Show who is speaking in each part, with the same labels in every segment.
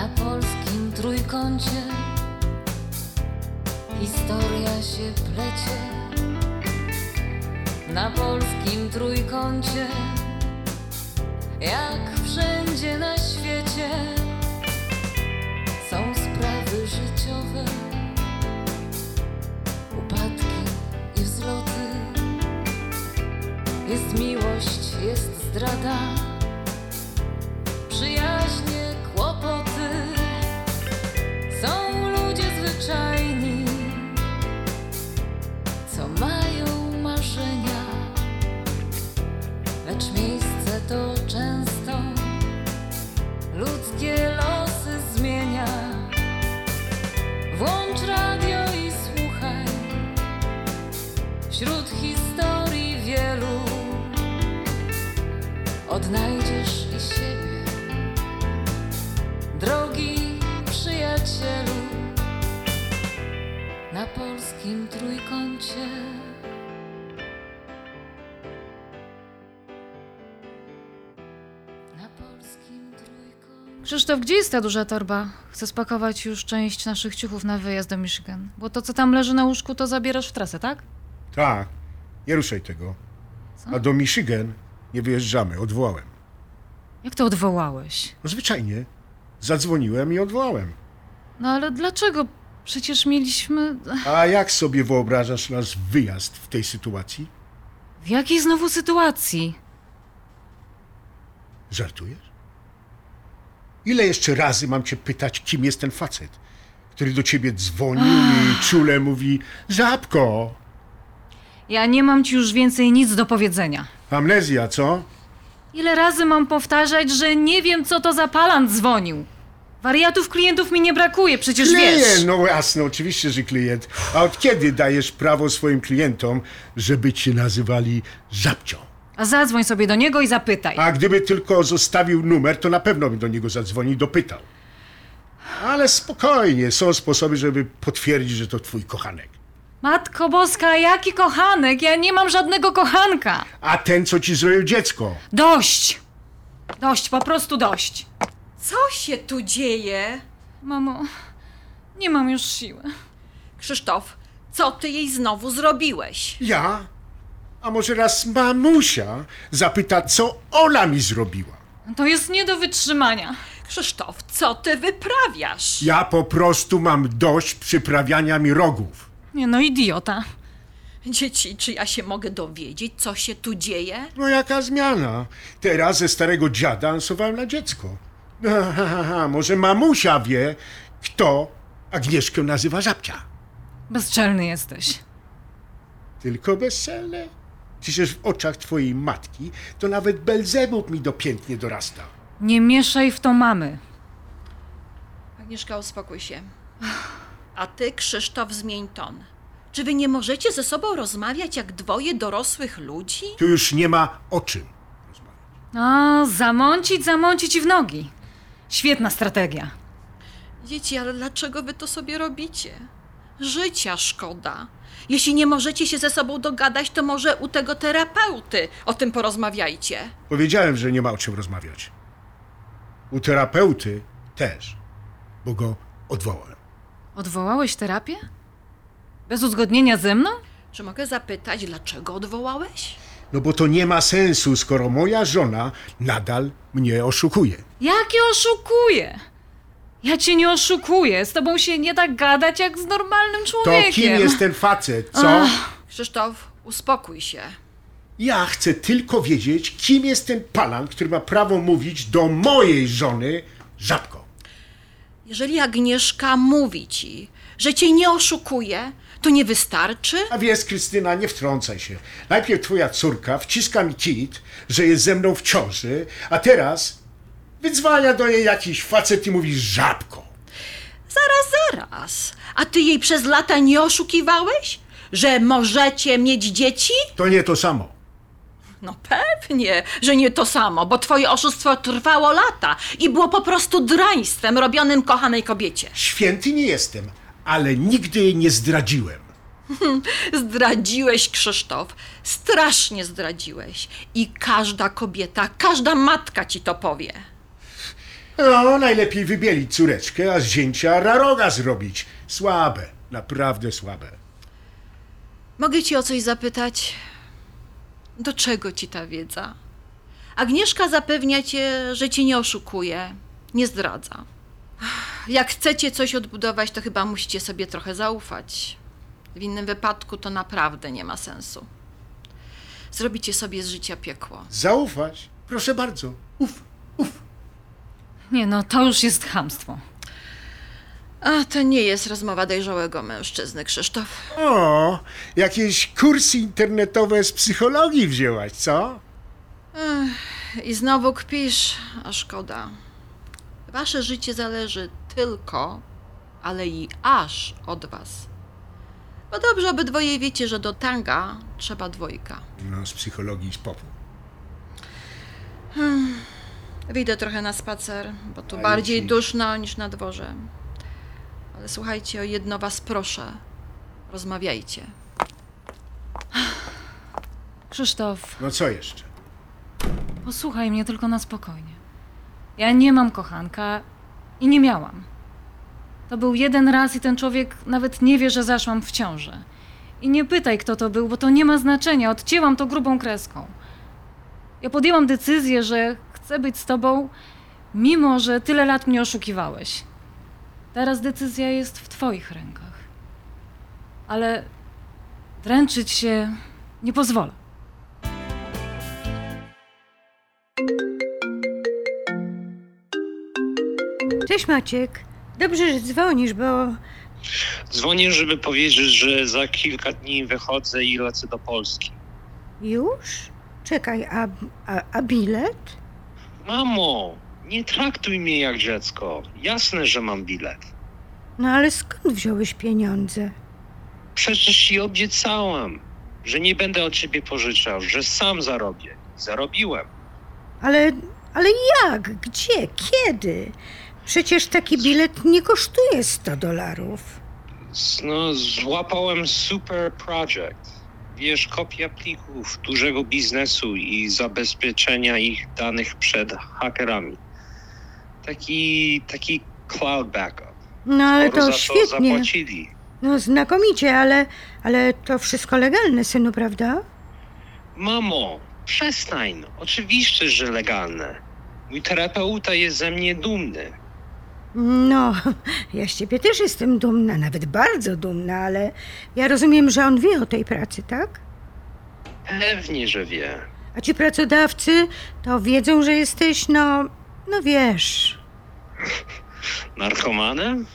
Speaker 1: Na polskim trójkącie historia się plecie. Na polskim trójkącie, jak wszędzie na świecie, są sprawy życiowe, upadki i wzloty. Jest miłość, jest zdrada, Odnajdziesz i siebie, drogi przyjacielu, na polskim trójkącie. Na polskim trójkącie.
Speaker 2: Krzysztof, gdzie jest ta duża torba? Chcę spakować już część naszych ciuchów na wyjazd do Michigan. Bo to, co tam leży na łóżku, to zabierasz w trasę, tak?
Speaker 3: Tak, nie ruszaj tego.
Speaker 2: Co?
Speaker 3: A do Michigan nie wyjeżdżamy, odwołałem.
Speaker 2: Jak to odwołałeś?
Speaker 3: No zwyczajnie. Zadzwoniłem i odwołałem.
Speaker 2: No ale dlaczego? Przecież mieliśmy...
Speaker 3: A jak sobie wyobrażasz nasz wyjazd w tej sytuacji?
Speaker 2: W jakiej znowu sytuacji?
Speaker 3: Żartujesz? Ile jeszcze razy mam cię pytać, kim jest ten facet, który do ciebie dzwonił i czule mówi Żabko!
Speaker 2: Ja nie mam ci już więcej nic do powiedzenia.
Speaker 3: Amnezja, co?
Speaker 2: Ile razy mam powtarzać, że nie wiem, co to za palant dzwonił? Wariatów klientów mi nie brakuje, przecież wiesz.
Speaker 3: Klient, no jasne, oczywiście, że klient. A od kiedy dajesz prawo swoim klientom, żeby cię nazywali żabcią?
Speaker 2: A zadzwoń sobie do niego i zapytaj.
Speaker 3: A gdyby tylko zostawił numer, to na pewno bym do niego zadzwonił i dopytał. Ale spokojnie, są sposoby, żeby potwierdzić, że to twój kochanek.
Speaker 2: Matko Boska, jaki kochanek? Ja nie mam żadnego kochanka.
Speaker 3: A ten, co ci zrobił dziecko.
Speaker 2: Dość! Dość, po prostu dość.
Speaker 4: Co się tu dzieje?
Speaker 2: Mamo, nie mam już siły.
Speaker 4: Krzysztof, co ty jej znowu zrobiłeś?
Speaker 3: Ja? A może raz mamusia zapyta, co ona mi zrobiła?
Speaker 2: To jest nie do wytrzymania.
Speaker 4: Krzysztof, co ty wyprawiasz?
Speaker 3: Ja po prostu mam dość przyprawiania mi rogów.
Speaker 2: Nie no, idiota.
Speaker 4: Dzieci, czy ja się mogę dowiedzieć, co się tu dzieje?
Speaker 3: No jaka zmiana? Teraz ze starego dziada ansowałem na dziecko. Ha, ha, ha, ha. Może mamusia wie, kto Agnieszkę nazywa żabcia.
Speaker 2: Bezczelny jesteś.
Speaker 3: Tylko bezczelne. Przecież w oczach twojej matki to nawet Belzebub mi dopiętnie dorasta.
Speaker 2: Nie mieszaj w to mamy.
Speaker 4: Agnieszka, uspokój się. A ty, Krzysztof, zmień ton. Czy wy nie możecie ze sobą rozmawiać jak dwoje dorosłych ludzi?
Speaker 3: Tu już nie ma o czym.
Speaker 2: A, zamącić, zamącić i w nogi. Świetna strategia.
Speaker 4: Dzieci, ale dlaczego wy to sobie robicie? Życia szkoda. Jeśli nie możecie się ze sobą dogadać, to może u tego terapeuty o tym porozmawiajcie.
Speaker 3: Powiedziałem, że nie ma o czym rozmawiać. U terapeuty też, bo go odwołałem.
Speaker 2: Odwołałeś terapię? Bez uzgodnienia ze mną?
Speaker 4: Czy mogę zapytać, dlaczego odwołałeś?
Speaker 3: No bo to nie ma sensu, skoro moja żona nadal mnie oszukuje.
Speaker 2: Jakie oszukuję? Ja cię nie oszukuję. Z tobą się nie da gadać jak z normalnym
Speaker 3: To
Speaker 2: człowiekiem.
Speaker 3: kim jest ten facet, co?
Speaker 2: Ach.
Speaker 4: Krzysztof, uspokój się.
Speaker 3: Ja chcę tylko wiedzieć, kim jest ten palan, który ma prawo mówić do mojej żony żabko.
Speaker 4: Jeżeli Agnieszka mówi ci, że cię nie oszukuje, to nie wystarczy?
Speaker 3: A wiesz, Krystyna, nie wtrącaj się. Najpierw twoja córka wciska mi kit, że jest ze mną w ciąży, a teraz wydzwania do niej jakiś facet i mówi żabko.
Speaker 4: Zaraz, zaraz. A ty jej przez lata nie oszukiwałeś? Że możecie mieć dzieci?
Speaker 3: To nie to samo.
Speaker 4: No pewnie, że nie to samo, bo twoje oszustwo trwało lata i było po prostu draństwem robionym kochanej kobiecie.
Speaker 3: Święty nie jestem, ale nigdy jej nie zdradziłem.
Speaker 4: Zdradziłeś, Krzysztof. Strasznie zdradziłeś. I każda kobieta, każda matka ci to powie.
Speaker 3: No, najlepiej wybielić córeczkę, a z zięcia raroga zrobić. Słabe, naprawdę słabe.
Speaker 4: Mogę ci o coś zapytać? Do czego ci ta wiedza? Agnieszka zapewnia cię, że cię nie oszukuje, nie zdradza. Jak chcecie coś odbudować, to chyba musicie sobie trochę zaufać. W innym wypadku to naprawdę nie ma sensu. Zrobicie sobie z życia piekło.
Speaker 3: Zaufać? Proszę bardzo. Uf, uf.
Speaker 2: Nie no, to już jest chamstwo.
Speaker 4: A to nie jest rozmowa dojrzałego mężczyzny, Krzysztof.
Speaker 3: O, jakieś kursy internetowe z psychologii wzięłaś, co?
Speaker 4: I znowu kpisz, a szkoda. Wasze życie zależy tylko, ale i aż od was. Bo dobrze obydwoje wiecie, że do tanga trzeba dwojga.
Speaker 3: No, z psychologii z popu.
Speaker 4: Wyjdę trochę na spacer, bo tu
Speaker 3: A
Speaker 4: bardziej
Speaker 3: idź.
Speaker 4: duszno niż na dworze. Ale słuchajcie, o jedno was proszę. Rozmawiajcie.
Speaker 2: Krzysztof,
Speaker 3: No co jeszcze?
Speaker 2: posłuchaj mnie tylko na spokojnie. Ja nie mam kochanka i nie miałam. To był jeden raz i ten człowiek nawet nie wie, że zaszłam w ciążę. I nie pytaj, kto to był, bo to nie ma znaczenia. Odcięłam to grubą kreską. Ja podjęłam decyzję, że chcę być z tobą, mimo że tyle lat mnie oszukiwałeś. Teraz decyzja jest w twoich rękach. Ale dręczyć się nie pozwolę.
Speaker 5: Cześć Maciek. Dobrze, że dzwonisz, bo
Speaker 6: Dzwonię, żeby powiedzieć, że za kilka dni wychodzę i lecę do Polski.
Speaker 5: już? Czekaj, a, a, a bilet?
Speaker 6: Mamo, nie traktuj mnie jak dziecko. Jasne, że mam bilet.
Speaker 5: No ale skąd wziąłeś pieniądze?
Speaker 6: Przecież ci obiecałam, że nie będę od ciebie pożyczał, że sam zarobię. Zarobiłem.
Speaker 5: Ale, ale jak? Gdzie? Kiedy? Przecież taki bilet nie kosztuje 100 dolarów.
Speaker 6: No, złapałem super project. Wiesz, kopia plików dużego biznesu i zabezpieczenia ich danych przed hakerami. Taki, taki cloud backup.
Speaker 5: No ale to
Speaker 6: za
Speaker 5: świetnie.
Speaker 6: zapłacili.
Speaker 5: No znakomicie, ale, ale to wszystko legalne, synu, prawda?
Speaker 6: Mamo, przestań. Oczywiście, że legalne. Mój terapeuta jest ze mnie dumny.
Speaker 5: No, ja z ciebie też jestem dumna, nawet bardzo dumna, ale ja rozumiem, że on wie o tej pracy, tak?
Speaker 6: Pewnie, że wie.
Speaker 5: A ci pracodawcy to wiedzą, że jesteś, no, no wiesz.
Speaker 6: Narkomanem?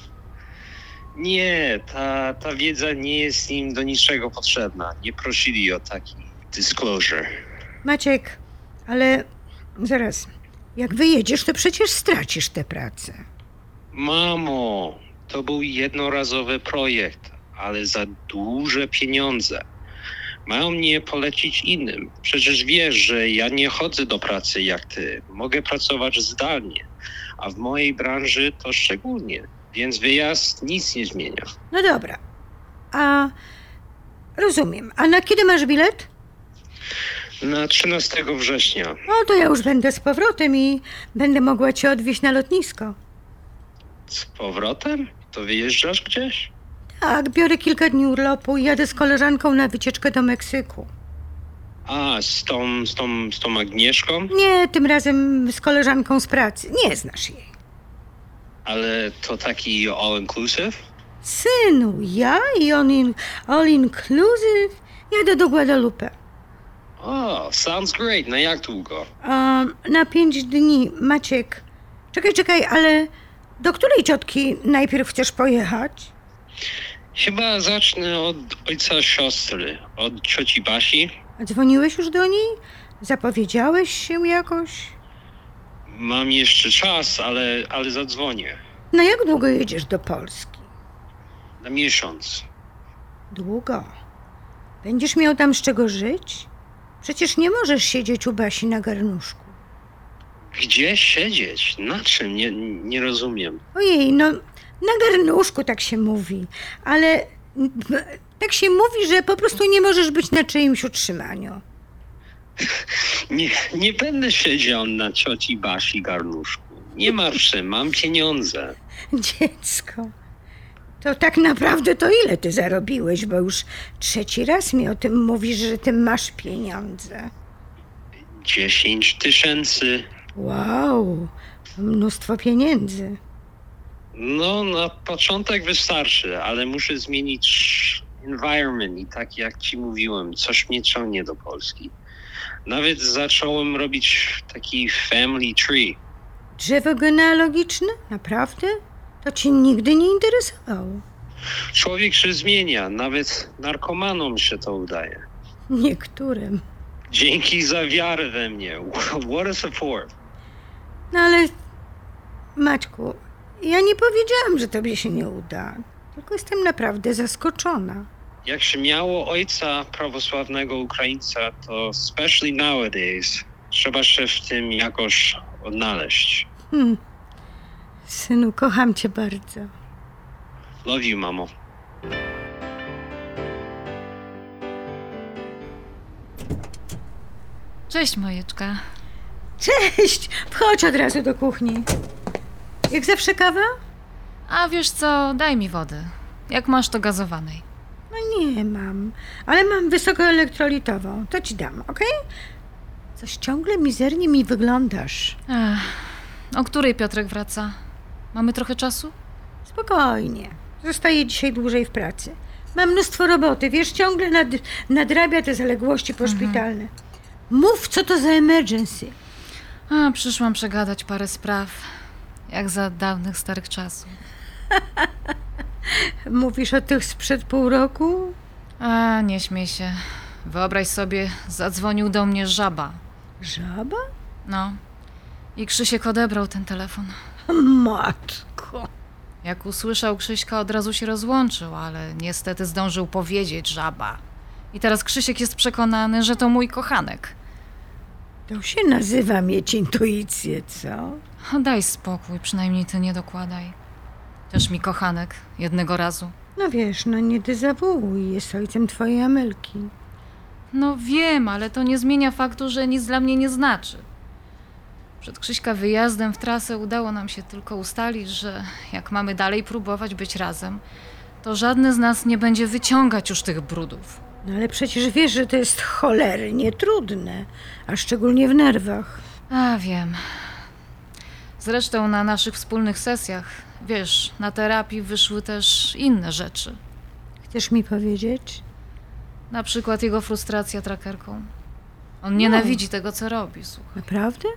Speaker 6: Nie, ta, ta wiedza nie jest im do niczego potrzebna. Nie prosili o taki disclosure.
Speaker 5: Maciek, ale zaraz, jak wyjedziesz, to przecież stracisz tę pracę.
Speaker 6: Mamo, to był jednorazowy projekt, ale za duże pieniądze. Mają mnie polecić innym. Przecież wiesz, że ja nie chodzę do pracy jak ty. Mogę pracować zdalnie, a w mojej branży to szczególnie. Więc wyjazd nic nie zmienia.
Speaker 5: No dobra, a rozumiem. A na kiedy masz bilet?
Speaker 6: Na 13 września.
Speaker 5: No to ja już będę z powrotem i będę mogła cię odwieźć na lotnisko.
Speaker 6: Z powrotem? To wyjeżdżasz gdzieś?
Speaker 5: Tak, biorę kilka dni urlopu i jadę z koleżanką na wycieczkę do Meksyku.
Speaker 6: A, z tą, z tą, z tą Agnieszką?
Speaker 5: Nie, tym razem z koleżanką z pracy. Nie znasz jej.
Speaker 6: Ale to taki all-inclusive?
Speaker 5: Synu, ja i on in, all inclusive jadę do Guadalupe.
Speaker 6: O, sounds great. Na jak długo?
Speaker 5: Um, na pięć dni, Maciek. Czekaj, czekaj, ale do której ciotki najpierw chcesz pojechać?
Speaker 6: Chyba zacznę od ojca siostry, od cioci Basi.
Speaker 5: Dzwoniłeś już do niej? Zapowiedziałeś się jakoś?
Speaker 6: Mam jeszcze czas, ale, ale zadzwonię.
Speaker 5: Na jak długo jedziesz do Polski?
Speaker 6: Na miesiąc.
Speaker 5: Długo. Będziesz miał tam z czego żyć? Przecież nie możesz siedzieć u Basi na garnuszku.
Speaker 6: Gdzie siedzieć? Na czym? Nie, nie rozumiem.
Speaker 5: Ojej, no na garnuszku tak się mówi, ale tak się mówi, że po prostu nie możesz być na czyimś utrzymaniu.
Speaker 6: Nie, nie będę siedział na cioci Basi garnuszku. Nie martw się, mam pieniądze.
Speaker 5: Dziecko, to tak naprawdę to ile ty zarobiłeś, bo już trzeci raz mi o tym mówisz, że ty masz pieniądze.
Speaker 6: 10 tysięcy.
Speaker 5: Wow, mnóstwo pieniędzy.
Speaker 6: No, na początek wystarczy, ale muszę zmienić environment i tak jak ci mówiłem, coś mnie ciągnie do Polski. Nawet zacząłem robić taki family tree.
Speaker 5: Drzewo genealogiczne? Naprawdę? To ci nigdy nie interesowało.
Speaker 6: Człowiek się zmienia, nawet narkomanom się to udaje.
Speaker 5: Niektórym.
Speaker 6: Dzięki za wiarę we mnie. What a support.
Speaker 5: No ale, Maćku, ja nie powiedziałam, że tobie się nie uda. Tylko jestem naprawdę zaskoczona.
Speaker 6: Jak się miało ojca prawosławnego Ukraińca, to especially nowadays trzeba się w tym jakoś odnaleźć.
Speaker 5: Hmm. Synu, kocham cię bardzo.
Speaker 6: Love you, mamo.
Speaker 2: Cześć, Majeczka.
Speaker 5: Cześć! Wchodź od razu do kuchni. Jak zawsze kawa?
Speaker 2: A wiesz co, daj mi wody. Jak masz, to gazowanej.
Speaker 5: No nie mam, ale mam wysokoelektrolitową. To ci dam, okej? Coś ciągle mizernie mi wyglądasz.
Speaker 2: Ech, o której Piotrek wraca? Mamy trochę czasu?
Speaker 5: Spokojnie. Zostaję dzisiaj dłużej w pracy. Mam mnóstwo roboty, wiesz, ciągle nad, nadrabia te zaległości poszpitalne. Mów, co to za emergency.
Speaker 2: A, przyszłam przegadać parę spraw. Jak za dawnych, starych czasów.
Speaker 5: Mówisz o tych sprzed pół roku?
Speaker 2: A, nie śmiej się. Wyobraź sobie, zadzwonił do mnie żaba.
Speaker 5: Żaba?
Speaker 2: No. I Krzysiek odebrał ten telefon.
Speaker 5: Matko.
Speaker 2: Jak usłyszał Krzyśka, od razu się rozłączył, ale niestety zdążył powiedzieć żaba. I teraz Krzysiek jest przekonany, że to mój kochanek.
Speaker 5: To się nazywa mieć intuicję, co?
Speaker 2: O, Daj spokój, przynajmniej ty nie dokładaj. Też mi kochanek, jednego razu.
Speaker 5: No wiesz, no nie dezawuuj, jest ojcem twojej Amelki.
Speaker 2: No wiem, ale to nie zmienia faktu, że nic dla mnie nie znaczy. Przed Krzyśka wyjazdem w trasę udało nam się tylko ustalić, że jak mamy dalej próbować być razem, to żadny z nas nie będzie wyciągać już tych brudów.
Speaker 5: No ale przecież wiesz, że to jest cholernie trudne, a szczególnie w nerwach.
Speaker 2: A wiem. Zresztą na naszych wspólnych sesjach, wiesz, na terapii wyszły też inne rzeczy.
Speaker 5: Chcesz mi powiedzieć?
Speaker 2: Na przykład jego frustracja trackerką. On nienawidzi tego, co robi, słuchaj.
Speaker 5: Naprawdę?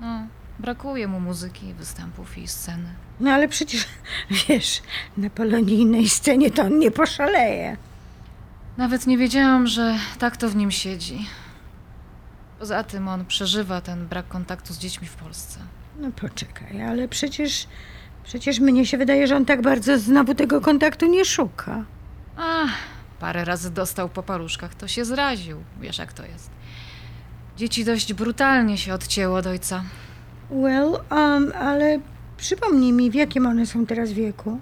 Speaker 2: No, brakuje mu muzyki, występów i sceny.
Speaker 5: No ale przecież, wiesz, na polonijnej scenie to on nie poszaleje.
Speaker 2: Nawet nie wiedziałam, że tak to w nim siedzi. Poza tym on przeżywa ten brak kontaktu z dziećmi w Polsce.
Speaker 5: No poczekaj, ale przecież, przecież mnie się wydaje, że on tak bardzo znowu tego kontaktu nie szuka.
Speaker 2: Ach, parę razy dostał po paluszkach, to się zraził. Wiesz, jak to jest. Dzieci dość brutalnie się odcięło od ojca.
Speaker 5: Well, um, ale przypomnij mi, w jakim one są teraz wieku?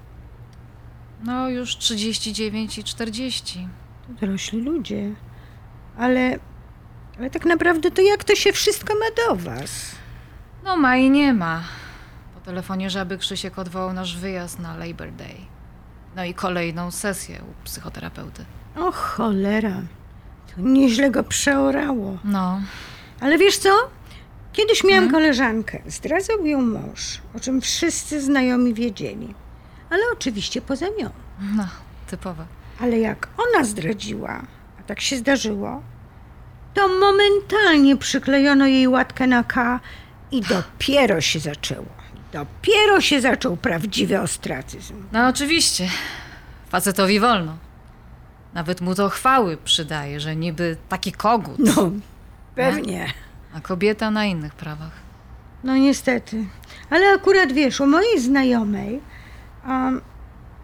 Speaker 2: No, już 39 i 40.
Speaker 5: To dorośli ludzie. Ale, ale tak naprawdę to jak to się wszystko ma do was?
Speaker 2: No, ma i nie ma. Telefonie żaby Krzysiek odwołał nasz wyjazd na Labor Day. No i kolejną sesję u psychoterapeuty.
Speaker 5: O cholera, to nieźle go przeorało.
Speaker 2: No,
Speaker 5: Ale wiesz co? Kiedyś miałam koleżankę. Zdradzał ją mąż, o czym wszyscy znajomi wiedzieli. Ale oczywiście poza nią.
Speaker 2: no, typowe.
Speaker 5: Ale jak ona zdradziła, a tak się zdarzyło, to momentalnie przyklejono jej łatkę na K i dopiero się zaczęło. Dopiero się zaczął prawdziwy ostracyzm.
Speaker 2: No oczywiście. Facetowi wolno. Nawet mu to chwały przydaje, że niby taki kogut,
Speaker 5: No, pewnie.
Speaker 2: a kobieta na innych prawach.
Speaker 5: No niestety. Ale akurat wiesz, u mojej znajomej um,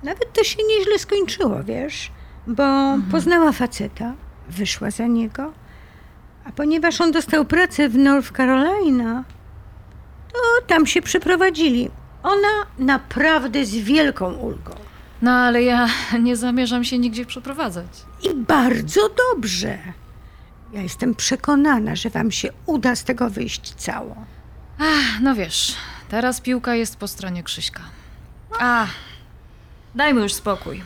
Speaker 5: nawet to się nieźle skończyło, wiesz, bo poznała faceta, wyszła za niego, a ponieważ on dostał pracę w North Carolina, to tam się przeprowadzili. Ona naprawdę z wielką ulgą.
Speaker 2: No ale ja nie zamierzam się nigdzie przeprowadzać.
Speaker 5: I bardzo dobrze. Ja jestem przekonana, że wam się uda z tego wyjść cało.
Speaker 2: Ach, no wiesz, teraz piłka jest po stronie Krzyśka. A, dajmy już spokój.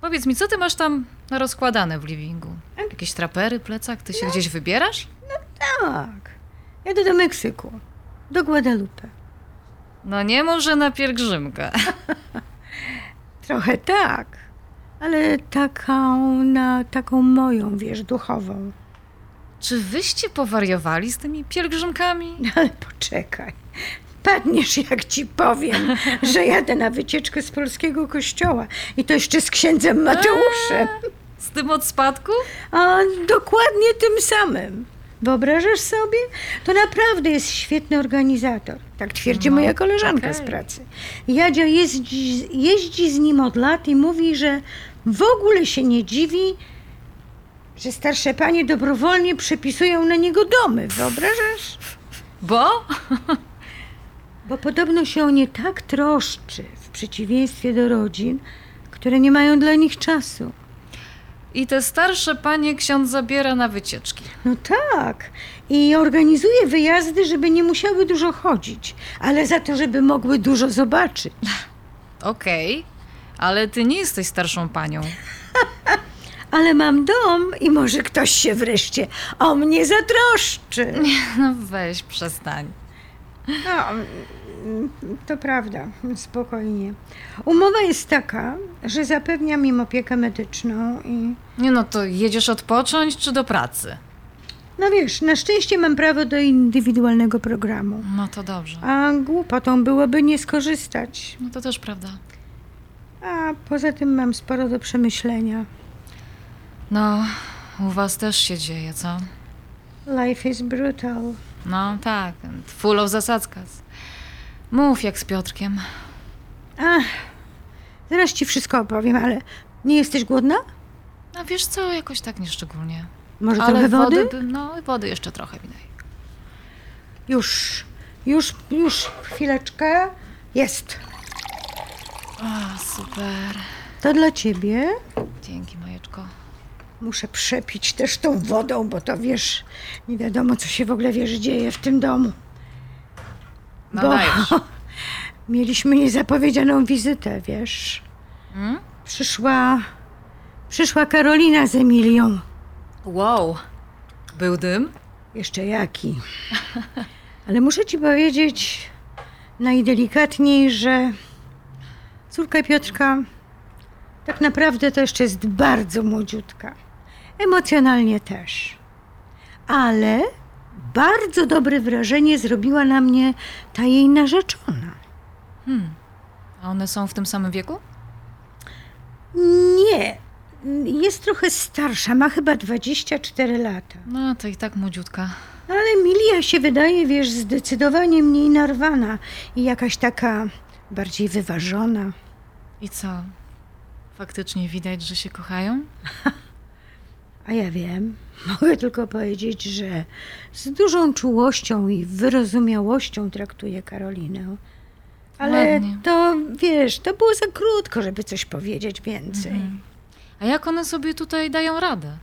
Speaker 2: Powiedz mi, co ty masz tam rozkładane w livingu? Jakieś trapery, plecak? Ty się gdzieś wybierasz?
Speaker 5: Tak. Jadę do Meksyku. Do Guadalupe.
Speaker 2: No nie może na pielgrzymkę.
Speaker 5: Trochę tak. Ale taką, na taką moją, wiesz, duchową.
Speaker 2: Czy wyście powariowali z tymi pielgrzymkami?
Speaker 5: Ale poczekaj. Padniesz, jak ci powiem, że jadę na wycieczkę z polskiego kościoła. I to jeszcze z księdzem Mateuszem.
Speaker 2: Z tym od spadku?
Speaker 5: A dokładnie tym samym. Wyobrażasz sobie? To naprawdę jest świetny organizator. Tak twierdzi
Speaker 2: No,
Speaker 5: moja koleżanka z
Speaker 2: okej.
Speaker 5: pracy. Jadzia jeździ, jeździ z nim od lat i mówi, że w ogóle się nie dziwi, że starsze panie dobrowolnie przepisują na niego domy. Wyobrażasz?
Speaker 2: Bo?
Speaker 5: Bo podobno się o nie tak troszczy, w przeciwieństwie do rodzin, które nie mają dla nich czasu.
Speaker 2: I te starsze panie ksiądz zabiera na wycieczki.
Speaker 5: No tak. I organizuje wyjazdy, żeby nie musiały dużo chodzić, ale za to, żeby mogły dużo zobaczyć.
Speaker 2: Okej, ale ty nie jesteś starszą panią.
Speaker 5: Ale mam dom i może ktoś się wreszcie o mnie zatroszczy.
Speaker 2: No weź, przestań.
Speaker 5: No, mm, to prawda, spokojnie. Umowa jest taka, że zapewniam im opiekę medyczną i
Speaker 2: Nie no, to jedziesz odpocząć czy do pracy?
Speaker 5: no wiesz, na szczęście mam prawo do indywidualnego programu.
Speaker 2: No to dobrze.
Speaker 5: A głupotą byłoby nie skorzystać.
Speaker 2: No to też prawda.
Speaker 5: A poza tym mam sporo do przemyślenia.
Speaker 2: No, u was też się dzieje, co?
Speaker 5: Life is brutal.
Speaker 2: No tak, full of zasadzkas. Mów jak z Piotrkiem.
Speaker 5: Ach, zaraz ci wszystko opowiem, ale nie jesteś głodna?
Speaker 2: A wiesz co, jakoś tak nieszczególnie.
Speaker 5: Może
Speaker 2: Ale
Speaker 5: trochę wody?
Speaker 2: wody? By, no, wody jeszcze trochę mi daj.
Speaker 5: Już, już, już, chwileczkę. Jest.
Speaker 2: O, super.
Speaker 5: To dla ciebie.
Speaker 2: Dzięki, Majeczko.
Speaker 5: Muszę przepić też tą wodą, bo to wiesz, nie wiadomo, co się w ogóle wiesz dzieje w tym domu.
Speaker 2: No
Speaker 5: Bo
Speaker 2: dajesz.
Speaker 5: mieliśmy niezapowiedzianą wizytę, wiesz.
Speaker 2: Mm?
Speaker 5: Przyszła, przyszła Karolina z Emilią.
Speaker 2: Wow. Był dym?
Speaker 5: Jeszcze jaki. Ale muszę ci powiedzieć najdelikatniej, że córka Piotrka tak naprawdę to jeszcze jest bardzo młodziutka. Emocjonalnie też. Ale bardzo dobre wrażenie zrobiła na mnie ta jej narzeczona.
Speaker 2: A one są w tym samym wieku?
Speaker 5: Nie, jest trochę starsza, ma chyba 24 lata.
Speaker 2: No, to i tak młodziutka.
Speaker 5: Ale Emilia się wydaje, wiesz, zdecydowanie mniej narwana i jakaś taka bardziej wyważona.
Speaker 2: I co? Faktycznie widać, że się kochają?
Speaker 5: A ja wiem, mogę tylko powiedzieć, że z dużą czułością i wyrozumiałością traktuje Karolinę. Ale
Speaker 2: Ładnie.
Speaker 5: to, wiesz, to było za krótko, żeby coś powiedzieć więcej.
Speaker 2: A jak one sobie tutaj dają radę?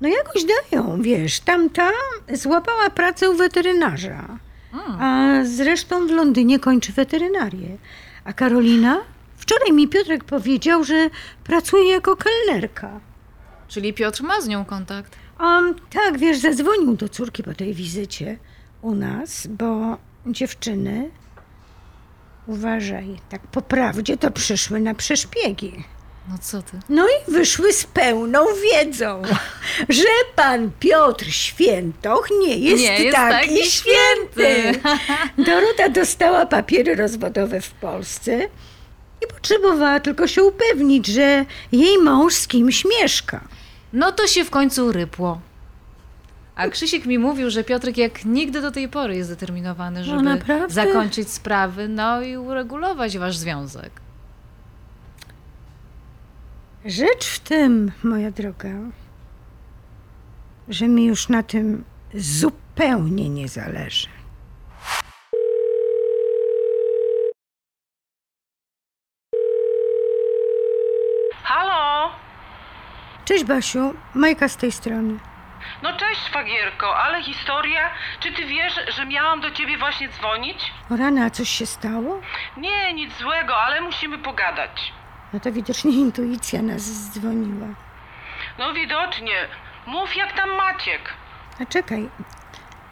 Speaker 5: No jakoś dają, wiesz, tamta złapała pracę u weterynarza. A zresztą w Londynie kończy weterynarię. A Karolina? Wczoraj mi Piotrek powiedział, że pracuje jako kelnerka.
Speaker 2: Czyli Piotr ma z nią kontakt.
Speaker 5: Um, tak, wiesz, zadzwonił do córki po tej wizycie u nas, bo dziewczyny, uważaj, tak po prawdzie to przyszły na przeszpiegi.
Speaker 2: No co ty?
Speaker 5: No i wyszły z pełną wiedzą, że pan Piotr Świętoch nie jest,
Speaker 2: Nie jest
Speaker 5: taki,
Speaker 2: taki
Speaker 5: święty.
Speaker 2: święty.
Speaker 5: Dorota dostała papiery rozwodowe w Polsce i potrzebowała tylko się upewnić, że jej mąż z kimś mieszka.
Speaker 2: No to się w końcu rypło. A Krzysiek mi mówił, że Piotrek jak nigdy do tej pory jest zdeterminowany, żeby
Speaker 5: naprawdę?
Speaker 2: zakończyć sprawy, no i uregulować wasz związek.
Speaker 5: Rzecz w tym, moja droga, że mi już na tym zupełnie nie zależy. Cześć Basiu, Majka z tej strony.
Speaker 7: No cześć, szwagierko, ale historia? Czy ty wiesz, że miałam do ciebie właśnie dzwonić?
Speaker 5: O rana, a coś się stało?
Speaker 7: Nie, nic złego, ale musimy pogadać.
Speaker 5: No to widocznie intuicja nas dzwoniła.
Speaker 7: No widocznie. Mów jak tam Maciek.
Speaker 5: A czekaj,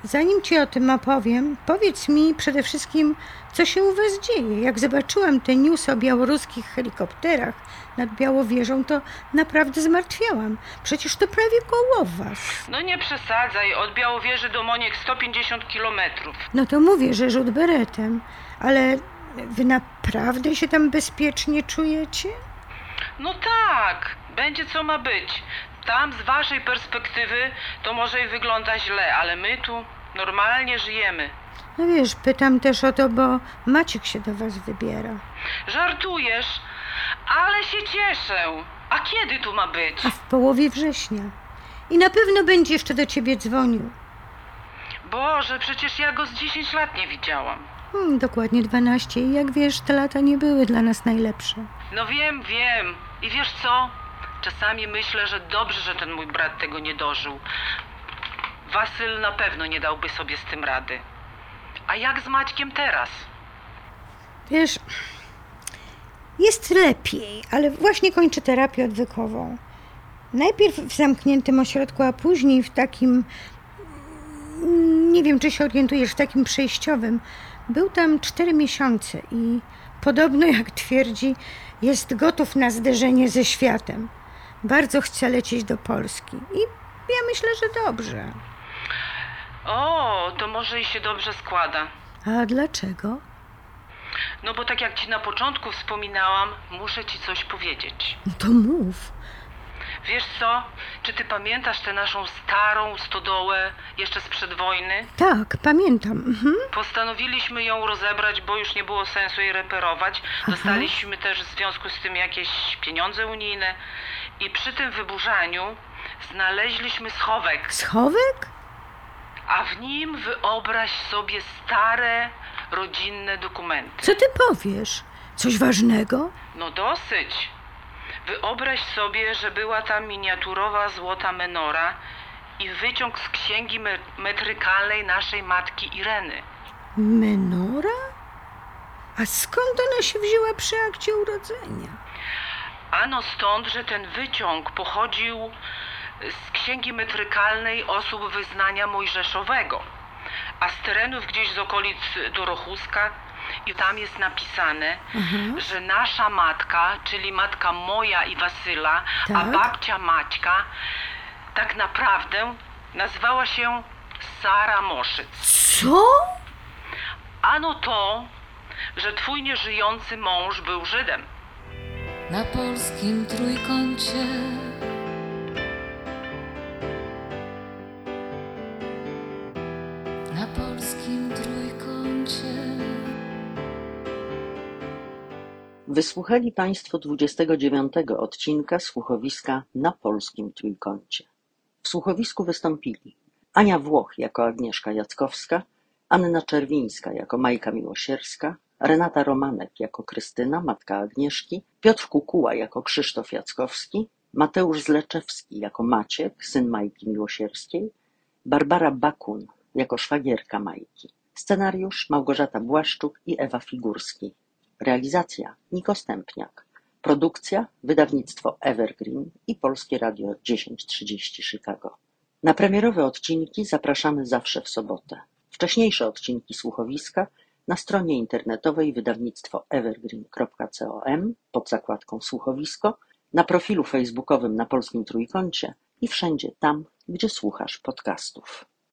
Speaker 5: zanim ci o tym opowiem, powiedz mi przede wszystkim, co się u was dzieje. Jak zobaczyłam te news o białoruskich helikopterach nad Białowieżą, to naprawdę zmartwiałam. Przecież to prawie koło was.
Speaker 7: No nie przesadzaj, od Białowieży do Moniek 150 kilometrów.
Speaker 5: No to mówię, że rzut beretem, ale wy naprawdę się tam bezpiecznie czujecie?
Speaker 7: No tak, będzie co ma być. Tam z waszej perspektywy to może i wygląda źle, ale my tu normalnie żyjemy.
Speaker 5: No wiesz, pytam też o to, bo Maciek się do was wybiera.
Speaker 7: Żartujesz, ale się cieszę. A kiedy tu ma być?
Speaker 5: A w połowie września. I na pewno będzie jeszcze do ciebie dzwonił.
Speaker 7: Boże, przecież ja go z 10 lat nie widziałam.
Speaker 5: Hmm, dokładnie 12 i jak wiesz, te lata nie były dla nas najlepsze.
Speaker 7: No wiem, wiem. I wiesz co? Czasami myślę, że dobrze, że ten mój brat tego nie dożył. Wasyl na pewno nie dałby sobie z tym rady. A jak z Maćkiem teraz?
Speaker 5: Wiesz, jest lepiej, ale właśnie kończę terapię odwykową. Najpierw w zamkniętym ośrodku, a później w takim. Nie wiem, czy się orientujesz, w takim przejściowym. Był tam cztery miesiące i podobno, jak twierdzi, jest gotów na zderzenie ze światem. Bardzo chce lecieć do Polski i ja myślę, że dobrze.
Speaker 7: O, to może i się dobrze składa.
Speaker 5: A dlaczego?
Speaker 7: No bo tak jak ci na początku wspominałam, muszę ci coś powiedzieć.
Speaker 5: No to mów.
Speaker 7: Wiesz co? Czy ty pamiętasz tę naszą starą stodołę jeszcze sprzed wojny?
Speaker 5: Tak, pamiętam. Mhm.
Speaker 7: Postanowiliśmy ją rozebrać, bo już nie było sensu jej reperować.
Speaker 5: Aha.
Speaker 7: Dostaliśmy też w związku z tym jakieś pieniądze unijne. I przy tym wyburzaniu znaleźliśmy schowek.
Speaker 5: Schowek?
Speaker 7: A w nim wyobraź sobie stare, rodzinne dokumenty.
Speaker 5: Co ty powiesz? Coś ważnego?
Speaker 7: No dosyć. Wyobraź sobie, że była tam miniaturowa złota menora i wyciąg z księgi me- metrykalnej naszej matki Ireny.
Speaker 5: Menora? A skąd ona się wzięła przy akcie urodzenia?
Speaker 7: Ano stąd, że ten wyciąg pochodził z księgi metrykalnej osób wyznania mojżeszowego, a z terenów gdzieś z okolic Dorochuska i tam jest napisane, że nasza matka, czyli matka moja i Wasyla, a
Speaker 5: Tak.
Speaker 7: babcia Maćka, tak naprawdę nazywała się Sara Moszyc.
Speaker 5: Co?
Speaker 7: Ano to, że twój nieżyjący mąż był Żydem.
Speaker 1: Na polskim trójkącie. Na polskim trójkącie.
Speaker 8: Wysłuchali Państwo 29 odcinka słuchowiska na polskim trójkącie. W słuchowisku wystąpili Ania Włoch jako Agnieszka Jackowska, Anna Czerwińska jako Majka Miłosierska, Renata Romanek jako Krystyna, matka Agnieszki, Piotr Kukuła jako Krzysztof Jackowski, Mateusz Zleczewski jako Maciek, syn Majki Miłosierskiej, Barbara Bakun jako szwagierka Majki. Scenariusz Małgorzata Błaszczuk i Ewa Figurski. Realizacja Niko Stępniak. Produkcja Wydawnictwo Evergreen i Polskie Radio 1030 Chicago. Na premierowe odcinki zapraszamy zawsze w sobotę. Wcześniejsze odcinki słuchowiska na stronie internetowej wydawnictwo evergreen.com pod zakładką słuchowisko, na profilu facebookowym na Polskim Trójkącie i wszędzie tam, gdzie słuchasz podcastów.